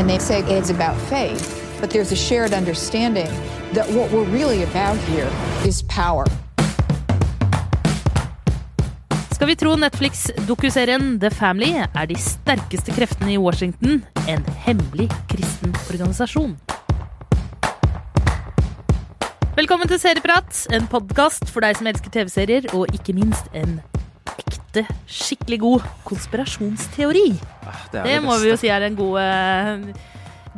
and they say it's about faith, but there's a shared understanding that what we're really about here is power. Skal vi tro Netflix-dokuserien The Family, er de sterkeste kreftene i Washington en hemmelig kristen organisasjon. Velkommen til Serieprat, en podkast for deg som elsker TV-serier, og ikke minst en ekte, skikkelig god konspirasjonsteori. Ah, det Det det må vi jo si er en god, eh,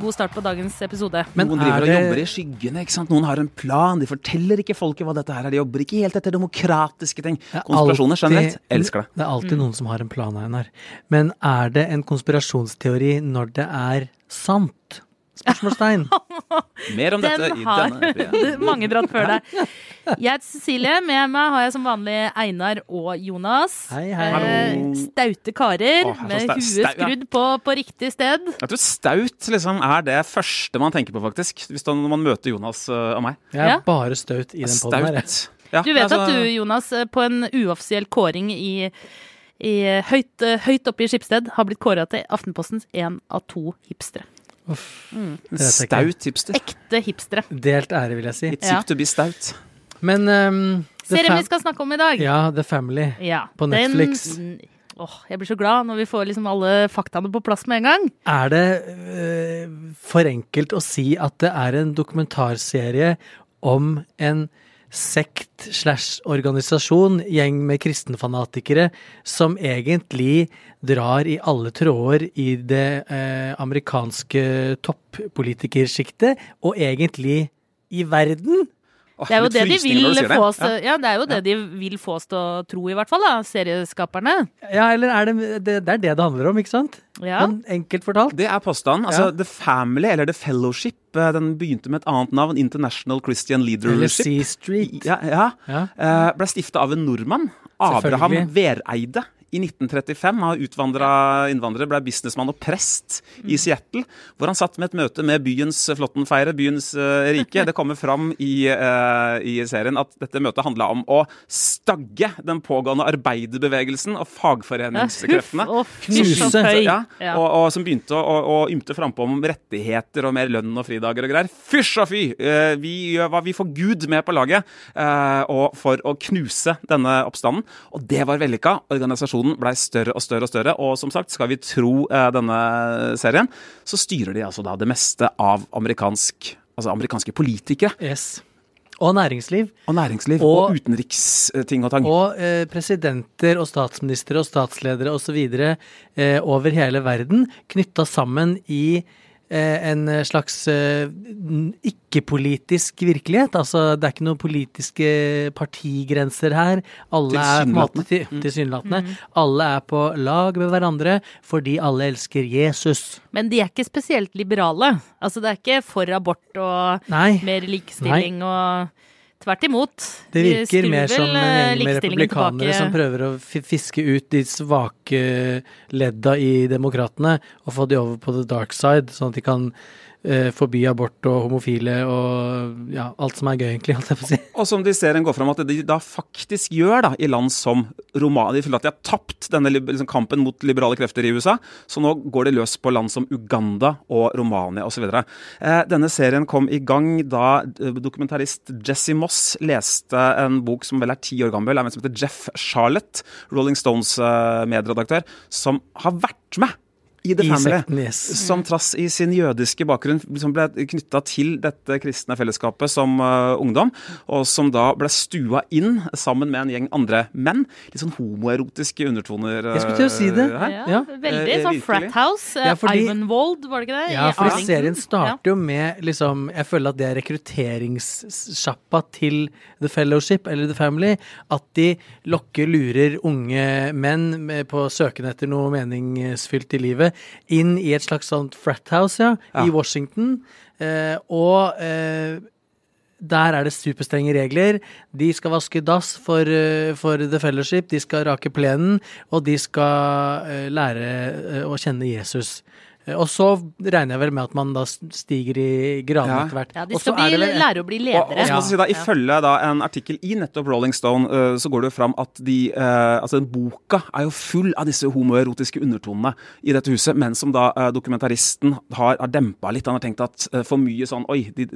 god start på dagens episode. Men Noen driver driver og jobber i skyggene. ikke sant? Noen har en plan. De forteller ikke folket hva dette her er. De jobber ikke helt etter demokratiske ting. Det er Konspirasjoner alltid- generelt. Elsker det. Det er alltid noen som har en plan, Einar. Men er det en konspirasjonsteori når det er sant? Spørsmålstegn. Mer om dette i har denne mange dratt før deg. Jeg heter Cecilie. Med meg har jeg som vanlig Einar og Jonas. Hei, hei. Eh, Staute karer Åh, med huet skrudd på, på riktig sted. Jeg tror staut liksom er det første man tenker på, faktisk. Hvis da, når man møter Jonas uh, og meg. Jeg er Ja. bare staut i den poden her. Ja, Du vet altså- at du, Jonas, eh, på en uoffisiell kåring i, i høyt, eh, høyt oppe i Skipsted har blitt kåra til Aftenpostens én av to hipstere. Ikke. Staut hipster. Ekte hipstere. Delt ære, vil jeg si. It's Ja. to be stout. Men um, Serien vi skal snakke om i dag. Ja, The Family. Ja, På den- Netflix. Åh, jeg blir så glad når vi får liksom alle faktaene på plass med en gang. Er det øh, for enkelt å si at det er en dokumentarserie om en sekt slash organisasjon, gjeng med kristenfanatikere, som egentlig drar i alle tråder i det eh, amerikanske toppolitikersjiktet, og egentlig i verden? Det er jo det de vil få oss Ja. ja, det er jo det de vil få oss til å tro, i hvert fall, da, serieskaperne. Ja, eller er det det, det er det det handler om, ikke sant? Ja. Men enkelt fortalt. Det er påstanden. Altså, Ja. The Family, eller The Fellowship, eh, den begynte med et annet navn. International Christian Leadership. Eller. Sea Street. Ja, ja. Ja. Eh, ble stifta av en nordmann. Abraham Vereide. I 1935 har utvandra innvandrere, ble businessmann og prest i Seattle. Hvor han satt med et møte med byens flåttenfeiere, byens uh, rike. Det kommer fram i, uh, i serien at dette møtet handla om å stagge den pågående arbeiderbevegelsen og fagforeningskreftene. Og Knuse. Ja, Ja. Og, og som begynte å, å, å ymte frampå om rettigheter og mer lønn og fridager og greier. Fysj og fy! Uh, vi gjør hva vi får Gud med på laget, og for å knuse denne oppstanden. Og det var vellykka. Organisasjonen blei større og større og større. Og som sagt, skal vi tro eh, denne serien, så styrer de altså da det meste av amerikansk, altså amerikanske politikere. Yes. Og næringsliv. Og næringsliv. Og, Og- utenriksting og tang. Og eh, presidenter og statsministre og statsledere osv. Eh, over hele verden knytta sammen i en slags eh, ikke-politisk virkelighet. Altså det er ikke noen politiske partigrenser her. Alle er til- tilsynelatende. Alle er på lag med hverandre fordi alle elsker Jesus. Men de er ikke spesielt liberale. Altså, det er ikke for abort og Nei. mer likestilling og Tvert imot. Det virker mer som en eh, gjeng med republikanere tilbake. som prøver å fiske ut de svake ledda i demokratene og få de over på the dark side, sånn at de kan eh, forby abort og homofile og ja, alt som er gøy, egentlig, holdt jeg på si. Og som de ser en går fram at de da faktisk gjør da, i land som Romania. De føler at de har tapt denne liksom, kampen mot liberale krefter i USA, så nå går det løs på land som Uganda og Romania osv. Eh, denne serien kom i gang da eh, dokumentarist Jesse Moss leste en bok som vel er ti år gammel, av en som heter Jeff Charlotte, Rolling Stones eh, medredaktør, som har vært med i The Family. yes. Som trass i sin jødiske bakgrunn liksom ble knytta til dette kristne fellesskapet som uh, ungdom, og som da ble stua inn sammen med en gjeng andre menn. Litt sånn homoerotiske undertoner Jeg skulle til å si det. eh, her. Ja, Ja. veldig Eh, sånn Frathouse. frat. Ja, fordi- Ivanwold, var det ikke det? Ja, for serien starter jo med liksom Jeg føler at det er rekrutteringssjappa til The Fellowship eller The Family. At de lokker, lurer unge menn på søken etter noe meningsfylt i livet inn i et slags sånt frat house, ja, Ja. i Washington. Eh, og eh, der er det superstrenge regler. De skal vaske dass for, eh, for The Fellowship, de skal rake plenen, og de skal eh, lære eh, å kjenne Jesus. Eh, Og så regner jeg vel med at man da stiger i gradene Ja. etter hvert. Ja, de skal bli, det vel- lære å bli Og, og ledere. så må si da, Ifølge da, en artikkel i nettopp Rolling Stone, uh, så går det jo fram at de, uh, altså den boka er jo full av disse homoerotiske undertonene i dette huset, men som da uh, dokumentaristen har, har dempa litt. Han har tenkt at for mye sånn Oi, de,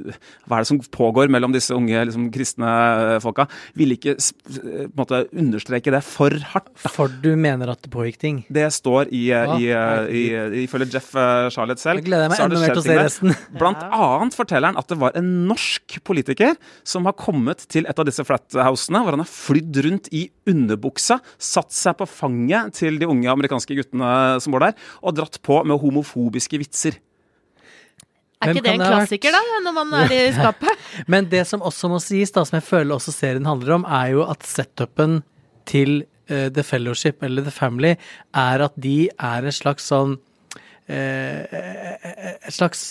hva er det som pågår mellom disse unge liksom, kristne folka? Ville ikke på en måte understreke det for hardt. da. For du mener at det pågikk ting? Det står i, i, i, ifølge Jeff Charlotte selv. Jeg gleder meg enda mer til å se resten. Blant annet forteller han at det var en norsk politiker som har kommet til et av disse flathousene, hvor han har flydd rundt i underbuksa, satt seg på fanget til de unge amerikanske guttene som bor der, og dratt på med homofobiske vitser. Er ikke det en klassiker, da, når man er i skapet? Men det som også må sies, da, som jeg føler også serien handler om, er jo at setupen til uh, The Fellowship eller The Family er at de er en slags sånn eh, et slags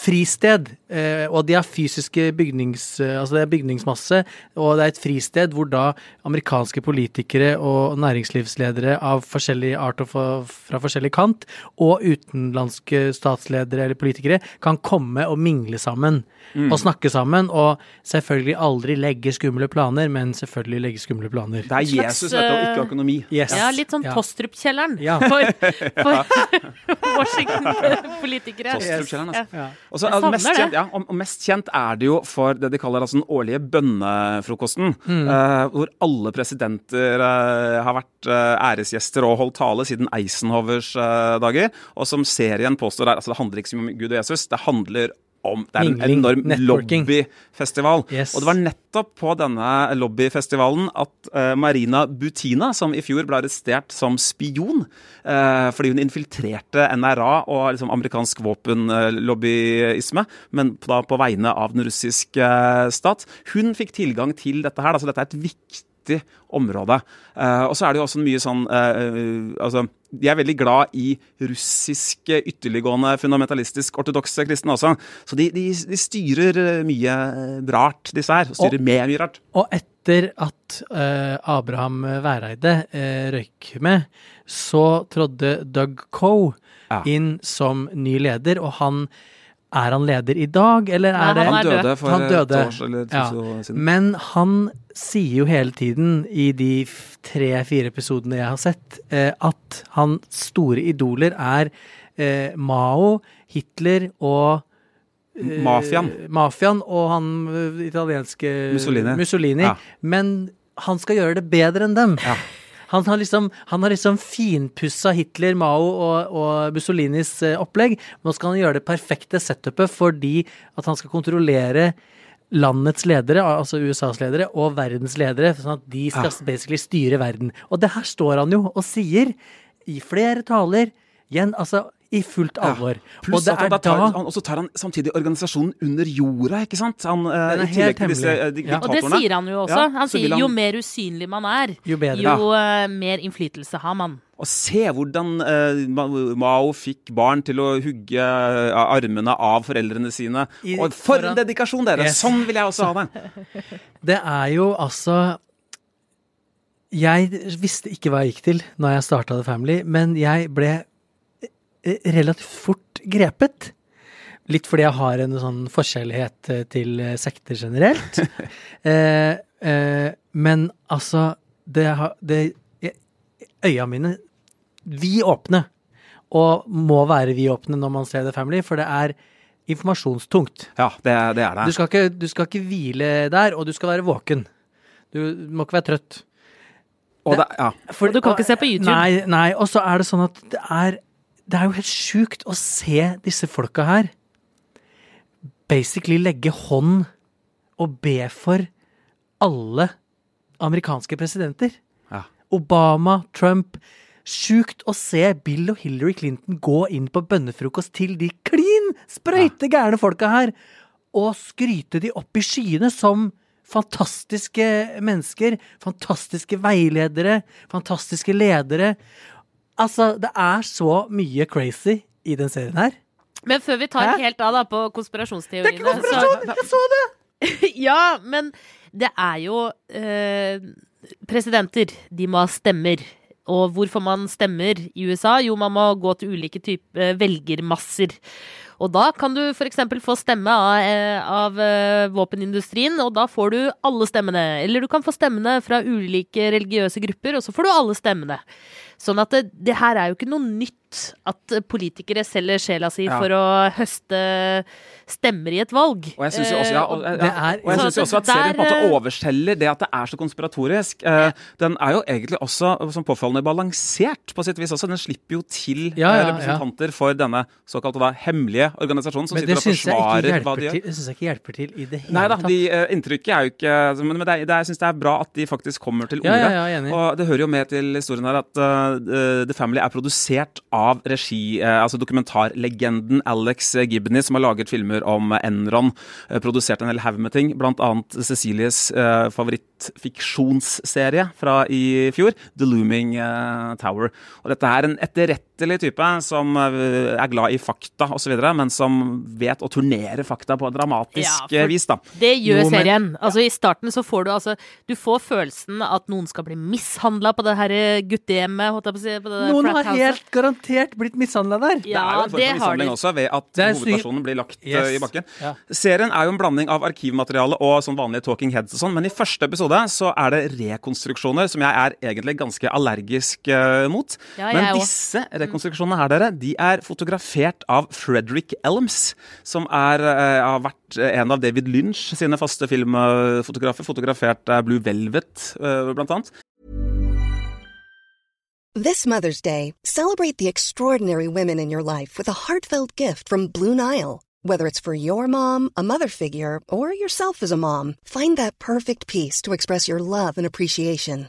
fristed. Eh, og de har fysiske bygnings... eh, altså det er bygningsmasse, og det er et fristed hvor da amerikanske politikere og næringslivsledere av forskjellig art og fra, forskjellig kant, og utenlandske statsledere eller politikere, kan komme og mingle sammen. Og snakke sammen, og selvfølgelig aldri legge skumle planer, men selvfølgelig legge skumle planer. Det er Jesus, dette, og ikke eh, økonomi. Yes. Ja, litt sånn Ja. Tostrup-kjelleren Ja. for, for Washington-politikere. Tostrup-kjelleren, altså. Ja. Og så Jeg er mest kjent, ja, og mest kjent er det jo for det de kaller altså den årlige bønnefrokosten. Mm. Uh, hvor alle presidenter uh, har vært uh, æresgjester og holdt tale siden Eisenhovers dager. Og som serien påstår er altså Det handler ikke så mye om Gud og Jesus, det handler om Det er en Mingling, enorm networking. lobbyfestival. Yes. Og det var nettopp på denne lobbyfestivalen at uh, Marina Butina, som i fjor ble arrestert som spion uh, fordi hun infiltrerte NRA og liksom, amerikansk våpenlobbyisme, men da på vegne av den russiske eh, stat, hun fikk tilgang til dette her. Altså, dette er et viktig område. Eh, og så er det jo også mye sånn eh, altså, De er veldig glad i russiske ytterliggående fundamentalistisk ortodokse kristne også. Så de, de, de styrer eh, mye rart, disse her. og Styrer med mye rart. Og etter at eh, Abraham Væreide eh, røyk med, så trådte Doug Coe Ja. inn som ny leder, og han Er han leder i dag, eller er det han Han død. døde for Han et års år eller to Ja. år siden. Men han sier jo hele tiden i de tre-fire episodene jeg har sett, eh, at hans store idoler er eh, Mao, Hitler og eh, Mafiaen. Mafiaen og han italienske italienske Mussolini. Ja. Men han skal gjøre det bedre enn dem. Ja. Han har liksom, han har liksom finpussa Hitler, Mao og, og Mussolinis eh, opplegg. Nå skal han gjøre det perfekte setupet fordi at han skal kontrollere landets ledere, altså USAs ledere, og verdens ledere, sånn at de skal basically styre verden. Og det her står han jo og sier i flere taler, igjen, altså i fullt alvor. og Pluss det at han, da tar, da han også tar han samtidig organisasjonen under jorda, ikke sant? Han, eh, Den er I tillegg helt til disse hemmelig. eh, Ja. Og det sier han jo også. Ja, han sier han- jo mer usynlig man er, Jo bedre. jo uh, mer innflytelse har man. Og se hvordan uh, Mao fikk barn til å hugge uh, armene av foreldrene sine. I- og for foran- en dedikasjon, dere! Yes. Sånn vil jeg også ha det. Det er jo altså Jeg visste ikke hva jeg gikk til når jeg starta The Family, men jeg ble relativt fort grepet. Litt fordi jeg har en sånn forskjellighet eh, til eh, sekter generelt. eh, eh, men altså Det det, Øya mine vidåpne. Og må være vidåpne når man ser The Family, for det er informasjonstungt. Ja, det, det er det. Du skal, ikke, du skal ikke hvile der, og du skal være våken. Du må ikke være trøtt. Og det, ja. For- Og du kan ikke se på YouTube. Nei, nei, og så er det sånn at det er Det er jo helt sjukt å se disse folka her basically legge hånd og be for alle amerikanske presidenter. Ja. Obama, Trump. Sjukt å se Bill og Hillary Clinton gå inn på bønnefrokost til de klin sprøyte gærne folka her, og skryte de opp i skyene som fantastiske mennesker, fantastiske veiledere, fantastiske ledere. Altså, det er så mye crazy i den serien her. Men før vi tar Hæ? helt av da på konspirasjonsteoriene så, Jeg så det! Ja, men det er jo eh, Presidenter, de må ha stemmer. Og hvor får man stemmer i USA? Jo, man må gå til ulike typer velgermasser. Og da kan du f.eks. få stemme av, eh, av eh, våpenindustrien, og da får du alle stemmene. Eller du kan få stemmene fra ulike religiøse grupper, og så får du alle stemmene. Sånn at det, det her er jo ikke noe nytt at politikere selger sjela si Ja. for å høste stemmer i et valg. Og jeg syns jo også, ja, og, Eh, ja, er- og jeg synes jo også at serien på en måte overselger det at det er så konspiratorisk. Eh, Den er jo egentlig også som påfallende balansert, på sitt vis også. Den slipper jo til Ja, ja, eh, ja. representanter for denne såkalte da hemmelige organisasjonen som Men sitter og syns forsvarer hva de gjør. Men det synes jeg ikke hjelper til i det hele Nei da, tatt. de, eh, inntrykket er jo ikke Men, men det det jeg syns det er bra at de faktisk kommer til Ja, orde. og det hører jo med til historien her at eh, The Family er produsert av regi, eh, altså dokumentarlegenden Alex Gibney, som har laget filmer om Enron. eh, produsert en hel haug med ting, annet Cecilies favorittfiksjonsserie fra i fjor, The Looming eh, Tower. Og dette er en etterrettelig type som eh, er glad i fakta osv., men som vet å turnere fakta på dramatisk Ja, eh, vis. da. Det gjør Jo, men- serien. Altså I starten så får du altså Du får følelsen at noen skal bli mishandla på det her guttehjemmet. Holdt jeg på å si. På det Noen har helt garantert blitt mishandla der. det er jo en form for mishandling også, ved at er hovedpersonen blir lagt eh, Yes. i bakken. Ja. Serien er jo en blanding av arkivmateriale og sånn vanlige talking heads og sånn, men i første episode så er det rekonstruksjoner som jeg er egentlig ganske allergisk uh, mot. Ja, jeg men disse rekonstruksjonene her, dere, de er fotografert av Frederick Elms, som er, eh, har vært en av David Lynch sine faste filmfotografer. Fotografert av Blue Velvet, eh, blant annet. This Mother's Day, celebrate the extraordinary women in your life with a heartfelt gift from Blue Nile. Whether it's for your mom, a mother figure, or yourself as a mom, find that perfect piece to express your love and appreciation.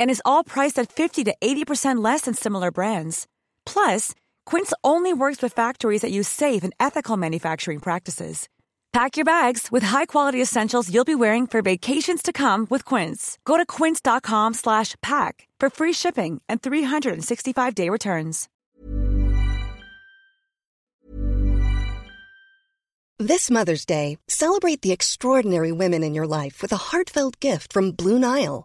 And is all priced at 50 to 80% less than similar brands. Plus, Quince only works with factories that use safe and ethical manufacturing practices. Pack your bags with high-quality essentials you'll be wearing for vacations to come with Quince. Go to quince.com slash pack for free shipping and 365-day returns. This Mother's Day, celebrate the extraordinary women in your life with a heartfelt gift from Blue Nile.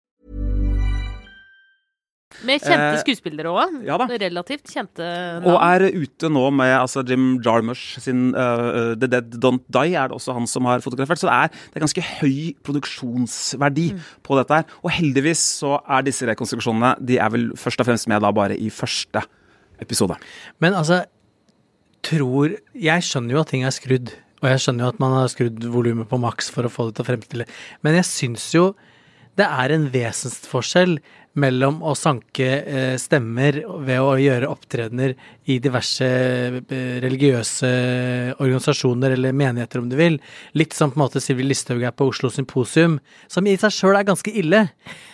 Med kjente Eh, skuespillere òg. ja. Relativt kjente navn. Og er ute nå med altså, Jim Jarmusch sin uh, The Dead Don't Die, er det også han som har fotografert. Så det er, det er ganske høy produksjonsverdi på dette her. Og heldigvis så er disse rekonstruksjonene De er vel først og fremst med da bare i første episode. Men altså, tror Jeg skjønner jo at ting er skrudd, og jeg skjønner jo at man har skrudd volumet på maks for å få det til å fremstille, men jeg syns jo det er en vesensforskjell mellom å sanke eh, stemmer ved å gjøre opptredener i diverse eh, religiøse organisasjoner eller menigheter, om du vil. Litt som på en måte Sylvi Listhaug er på Oslo Symposium, som i seg sjøl er ganske ille.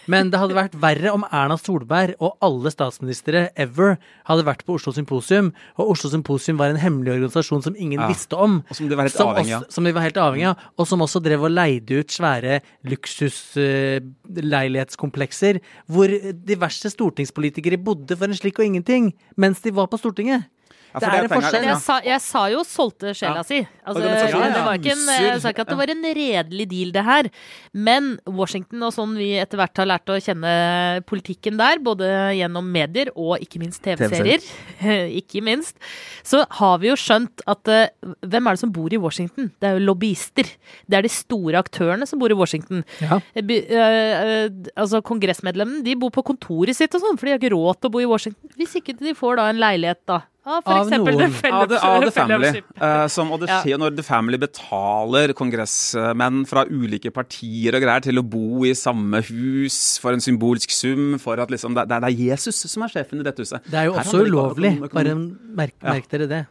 Men det hadde vært verre om Erna Solberg og alle statsministre ever hadde vært på Oslo Symposium, og Oslo Symposium var en hemmelig organisasjon som ingen Ja, visste om. og som de var helt avhengig av. Som de var helt avhengig av, og som også drev og leide ut svære luksusleilighetskomplekser, hvor diverse stortingspolitikere bodde for en slikk og ingenting mens de var på Stortinget. Ja, det er det en er penger- forskjell. Jeg sa, jeg sa jo 'solgte sjela Ja. si'. Altså, det var ikke en, jeg sa ikke at det var en redelig deal, det her. Men Washington, og sånn vi etter hvert har lært å kjenne politikken der, både gjennom medier og ikke minst TV-serier, ikke minst, så har vi jo skjønt at eh, hvem er det som bor i Washington? Det er jo lobbyister. Det er de store aktørene som bor i Washington. Ja. Eh, eh, eh, altså Kongressmedlemmene de bor på kontoret sitt og sånn, for de har ikke råd til å bo i Washington. Hvis ikke de får da en leilighet da Av for Av eksempel noen. The Av The, av the Family. Eh, som, og det Ja. skjer jo når The Family betaler kongressmenn fra ulike partier og greier til å bo i samme hus for en symbolsk sum, for at liksom det, det er Jesus som er sjefen i dette huset. Det er jo Her også ulovlig. Bare merk, merk dere det.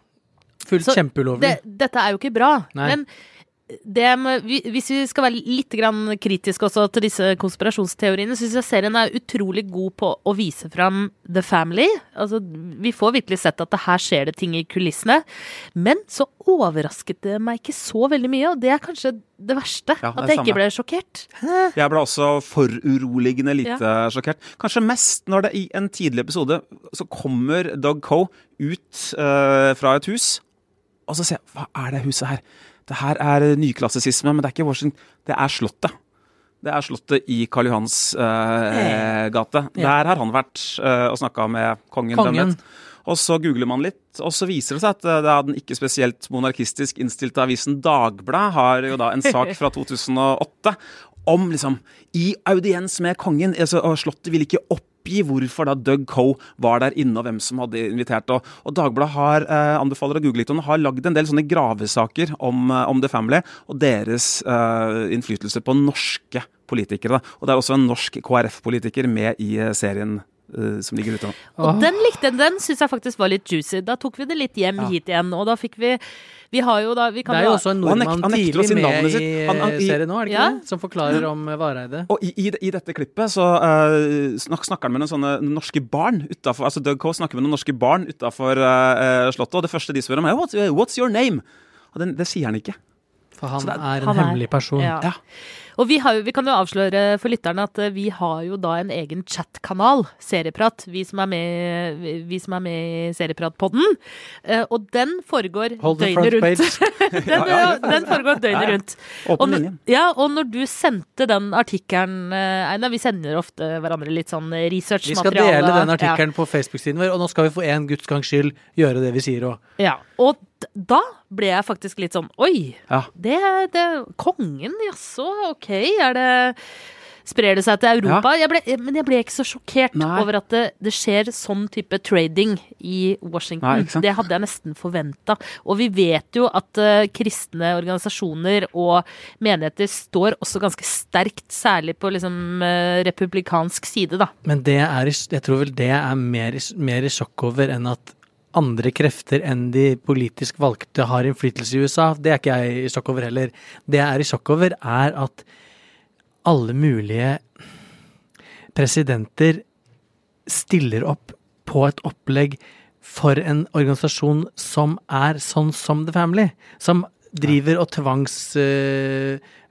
Fullt Så kjempeulovlig. Det, dette er jo ikke bra. Nei. Men det hvis vi skal være litt grann kritiske også til disse konspirasjonsteoriene, syns jeg serien er utrolig god på å vise fram The Family. Altså, vi får virkelig sett at det her skjer det ting i kulissene. Men så overrasket det meg ikke så veldig mye, og det er kanskje det verste. Ja, det at jeg samme. ikke ble sjokkert. Jeg ble også foruroligende lite sjokkert. Kanskje mest når det i en tidlig episode så kommer Doug Coe ut uh, fra et hus, og så ser jeg Hva er det huset her? Det her er nyklassisisme, men det er ikke Washington. Det er Slottet. Det er Slottet i Karl Johans eh, gate. Der har han vært eh, og snakka med kongen. Kongen. Og så googler man litt, og så viser det seg at eh, det er den ikke spesielt monarkistisk innstilte avisen Dagblad har jo da en sak fra 2008 om liksom I audiens med kongen. Altså, og Slottet vil ikke oppgi hvorfor da Doug Coe var der inne, og hvem som hadde invitert. Og, og Dagbladet har, eh, anbefaler å google litt, og har lagd en del sånne gravesaker om, eh, om The Family og deres eh, innflytelse på norske politikere. Da. Og det er også en norsk KrF-politiker med i eh, serien som ligger ute. Og den likte den syns jeg faktisk var litt juicy. Da tok vi det litt hjem hit igjen, og da fikk vi Vi har jo da vi kan Det er jo også en nordmann tidlig si med sitt. i Han- han- i- serien nå, er det ikke Ja. det? Som forklarer om eh, Vareide. Og i, i, i dette klippet så uh, snak, snakker han med noen sånne norske barn utafor Altså Doug Coe snakker med noen norske barn utafor Slottet, og det første de spør om, er what's, what's your name? Og den, det sier han ikke. For han det er en han er- hemmelig person. Ja. Ja. Og vi, har vi kan jo avsløre for lytterne at eh, vi har jo da en egen chatkanal, Serieprat, vi som er med, vi som er med i Serieprat-podden. Eh, og den foregår Hold døgnet rundt. den, den foregår døgnet rundt. Åpen linje. ja, og når du sendte den artikkelen, eh, Einar, vi sender ofte hverandre litt sånn Vi skal dele den Ja. artikkelen på Facebook-siden vår, og nå skal vi for en guds gangs skyld gjøre det vi sier òg. Ja, og da ble jeg faktisk litt sånn Oi, Ja. det, det Kongen, jaså, ok, er det Sprer det seg til Europa? Jeg ble, men jeg ble ikke så sjokkert Nei. over at det, det skjer sånn type trading i Washington. Nei, det hadde jeg nesten forventa. Og vi vet jo at uh, kristne organisasjoner og menigheter står også ganske sterkt, særlig på liksom uh, republikansk side, da. Men det er, jeg tror vel det er mer, mer i sjokk over enn at andre krefter enn de politisk valgte har innflytelse i USA. Det er ikke jeg i sjokk over heller. Det jeg er i sjokk over, er at alle mulige presidenter stiller opp på et opplegg for en organisasjon som er sånn som The Family. Som driver og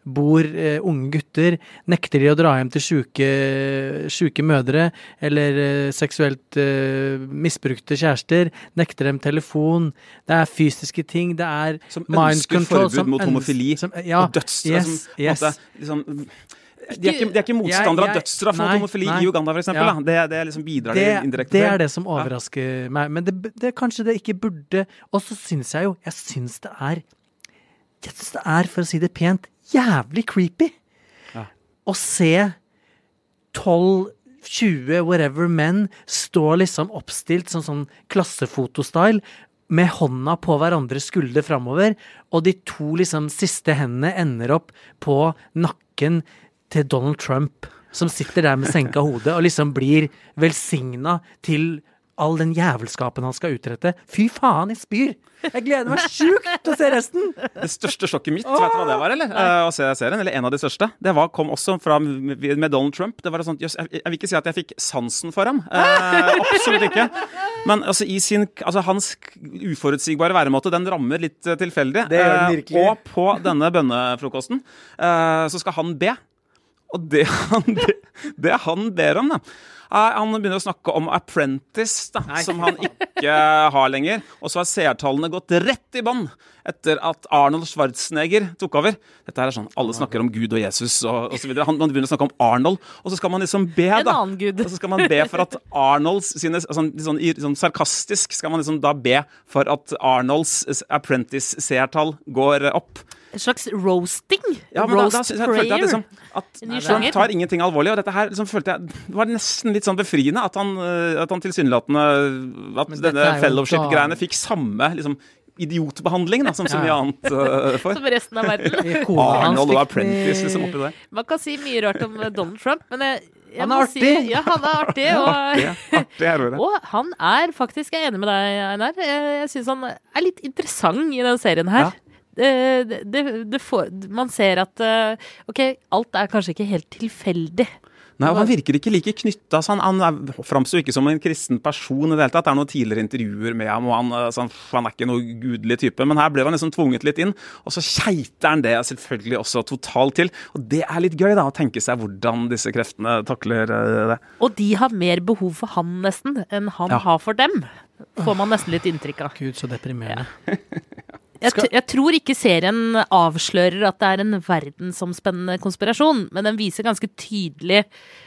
tvangsbor eh, unge gutter. Nekter de å dra hjem til sjuke, mødre eller eh, seksuelt eh, misbrukte kjærester. Nekter dem telefon. Det er fysiske ting. Det er Som mind ønsker control, forbud mot homofili som- ja, og dødsstraff. yes, som, yes. liksom, de, er ikke, de er ikke motstandere av dødsstraff mot homofili nei. i Uganda, f.eks. Ja. Ja. Det, det liksom bidrar det, de indirekte det er det som overrasker meg. Men det, det kanskje det ikke burde Og så syns jeg jo Jeg syns det er Jeg syns det er, for å si det pent, jævlig creepy Ja. å se 12-20 whatever menn stå liksom oppstilt som sånn klassefotostyle med hånda på hverandres skulder framover, og de to liksom siste hendene ender opp på nakken til Donald Trump, som sitter der med senka hode og liksom blir velsigna til all den jævelskapen han skal utrette. Fy faen, jeg spyr! Jeg gleder meg sjukt til å se resten! Det største sjokket mitt, vet du hva det var, eller? Uh, å se serien, eller en av de største. Det var, kom også fra med, Donald Trump. Det var et sånt, jeg, jeg vil ikke si at jeg fikk sansen for ham. Uh, absolutt ikke. Men altså, i sin, altså, hans uforutsigbare væremåte, den rammer litt eh, tilfeldig. Det gjør den virkelig. Uh, og på denne bønnefrokosten så skal han be. Og det han, det, det han ber om, da Han begynner å snakke om Apprentice, da, som han ikke har lenger. Og så har seertallene gått rett i bånn etter at Arnold Schwarzenegger tok over. Dette her er sånn, Alle snakker om Gud og Jesus og, osv. Han, man begynner å snakke om Arnold, og så skal man liksom be, En annen gud. Og så skal man be for at Arnolds sine sånn, sånn, sånn sarkastisk skal man liksom da be for at Arnolds Apprentice-seertall går opp. En slags roasting? Ja, men da, Roast da, da, jeg, følte jeg at, liksom, at En ny Trump tar ingenting alvorlig. Og dette her liksom, følte jeg Det var nesten litt sånn befriende at han, øh, at han tilsynelatende At denne fellowship-greiene fikk samme liksom, idiotbehandling da, som så mye annet uh, for. Som resten av verden. Arnold og Apprentice liksom oppi der. Man kan si mye rart om eh, Donald Trump, men jeg, jeg Han er er Si, artig. ja, han er artig. Og, Artig, artig er og han er faktisk Jeg er enig med deg, Einar. Jeg, jeg syns han er litt interessant i den serien her. Det, det, det får, man ser at eh, OK, alt er kanskje ikke helt tilfeldig. Nei, og Han virker ikke like knytta. Han, han er- framstår ikke som en kristen person. i Det hele tatt. Det er noen tidligere intervjuer med ham, og han, øh, sånn, han er ikke noen gudelig type. Men her ble han liksom tvunget litt inn, og så keiter han det selvfølgelig også totalt til. Og det er litt gøy, da, å tenke seg hvordan disse kreftene takler det. Og de har mer behov for han nesten enn han Ja. har for dem. Får man nesten litt inntrykk av. Gud, så deprimerende. Jeg, t jeg tror ikke serien avslører at det er en verdensomspennende konspirasjon, men den viser ganske tydelig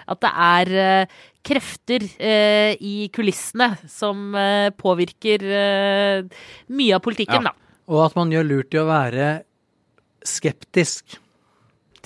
at det er uh, krefter uh, i kulissene som uh, påvirker mye av politikken, Ja. da. Og at man gjør lurt i å være skeptisk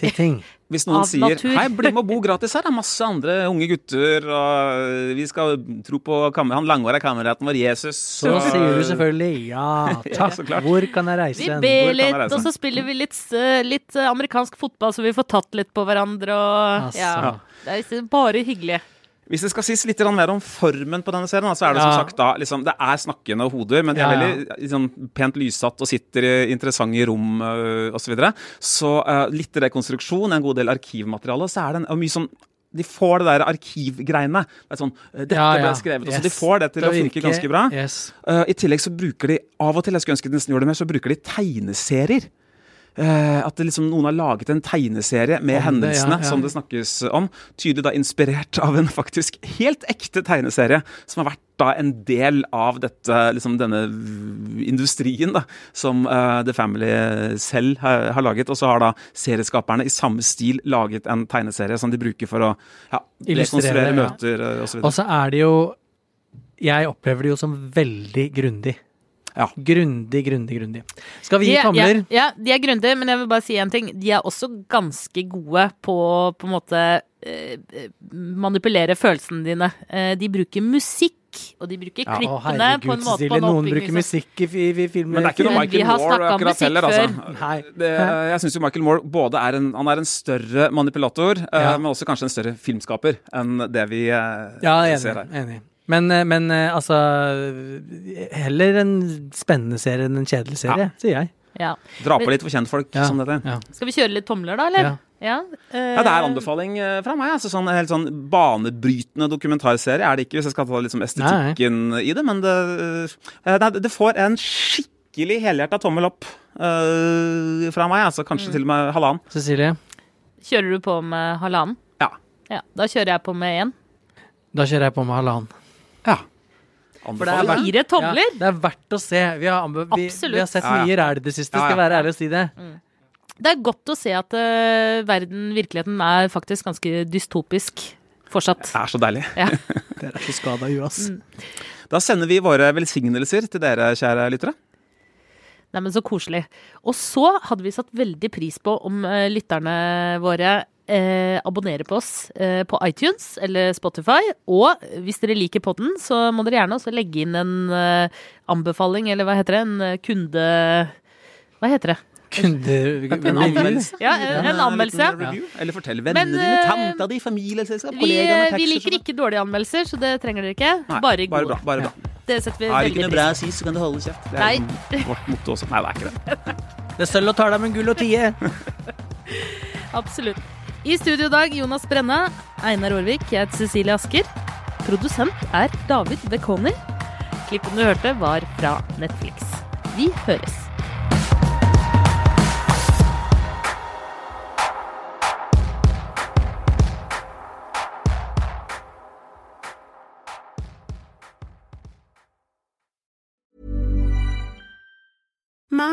til ting. Hvis noen Av sier natur. 'hei, bli med og bo gratis her', det er masse andre unge gutter, og vi skal tro på han langåra kameraten vår Jesus Så og- sier du selvfølgelig ja, takk. Ja. Hvor kan jeg reise hen? ber litt, og så spiller vi litt, eh, litt eh, amerikansk fotball, så vi får tatt litt på hverandre og Altså. Ja. Det er bare hyggelig. Hvis det skal sies litt mer om formen på denne serien, så er det som sagt da liksom, Det er snakkende hoder, men de er Ja, ja. veldig liksom, pent lyssatt og sitter i interessante rom øh, osv. Så, videre. så øh, litt rekonstruksjon, en god del arkivmateriale, så er det en, mye sånn de får det der arkivgreiene. Det er sånn, øh, Dette Ja, ja. ble skrevet, og så De får det til å funke ganske bra. Yes. Uh, I tillegg så bruker de av og til, jeg skulle ønske de nesten gjorde det mer, så bruker de tegneserier. Uh, at det liksom, noen har laget en tegneserie med Om det, ja, hendelsene ja. som det snakkes om. Tydelig da inspirert av en faktisk helt ekte tegneserie, som har vært da en del av dette, liksom denne industrien da, som uh, The Family selv har, har laget. Og så har da serieskaperne i samme stil laget en tegneserie som de bruker for å ja, Illustrere, rekonstruere ja. møter uh, osv. Og så er det jo Jeg opplever det jo som veldig grundig. Ja. Grundig, grundig, grundig. Skal vi gi er- tomler? Ja, ja, de er grundige, men jeg vil bare si en ting. De er også ganske gode på å på en måte eh, manipulere følelsene dine. Eh, de bruker musikk, og de bruker Ja, å, klippene på en måte på Cecilie. Noen bruker musikk i, i, i filmer. Men det er ikke noe Michael Moore akkurat heller, altså. Det, jeg syns jo Michael Moore både er en, han er en større manipulator, eh, Ja. men også kanskje en større filmskaper enn det vi eh, Ja, enig. ser her. enig. Men, eh, men eh, altså Heller en spennende serie enn en kjedelig serie, sier jeg. Ja. Dra på litt for kjentfolk, Ja. som dette. Ja. Skal vi kjøre litt tomler, da, eller? Ja. Ja, eh, Ja, det er anbefaling eh, fra meg. Altså sånn Helt sånn banebrytende dokumentarserie er det ikke, hvis jeg skal ta liksom estetikken i det, men det, det, det får en skikkelig helhjerta tommel opp eh, fra meg. Altså kanskje Mm. til og med halvannen. Cecilie, Kjører du på med halvannen? Ja. Ja, da kjører jeg på med én. da kjører jeg på med halvannen. Ja. For det er verdt- Fire tomler? Ja, det er verdt å se. Vi har, vi, vi har sett Ja, ja. mye ræl i det siste, skal være ærlig og si det. Det er godt å se at uh, verden, virkeligheten, er faktisk ganske dystopisk fortsatt. Det er så deilig. Ja. Dere er så skada i huet, ass. Da sender vi våre velsignelser til dere, kjære lyttere. Nei, men så koselig. Og så hadde vi satt veldig pris på om uh, lytterne våre eh, abonnere på oss eh, på iTunes eller Spotify. Og hvis dere liker podden, så må dere gjerne også legge inn en eh, anbefaling, eller hva heter det? En eh, kunde... Hva heter det? Kunder En anmeldelse. Ja, en, en anmeldelse. Ja. Eller fortell vennene Men, dine, eh, tanta di, familieselskap, Vi, kollegaene, eh, vi liker ikke dårlige anmeldelser, så det trenger dere ikke. Nei, bare bare gode. bra. Bare bra. Det setter vi Har ikke noe bra å si, så kan du holde kjeft. Det er Nei. vårt motto også. Nei, det er ikke det. Det er sølv og deg men gull og tie. Absolutt. I studio i dag Jonas Brenna, Einar Aarvik, jeg heter Cecilie Asker. Produsent er David Bekoni. Klippen du hørte, var fra Netflix. Vi høres.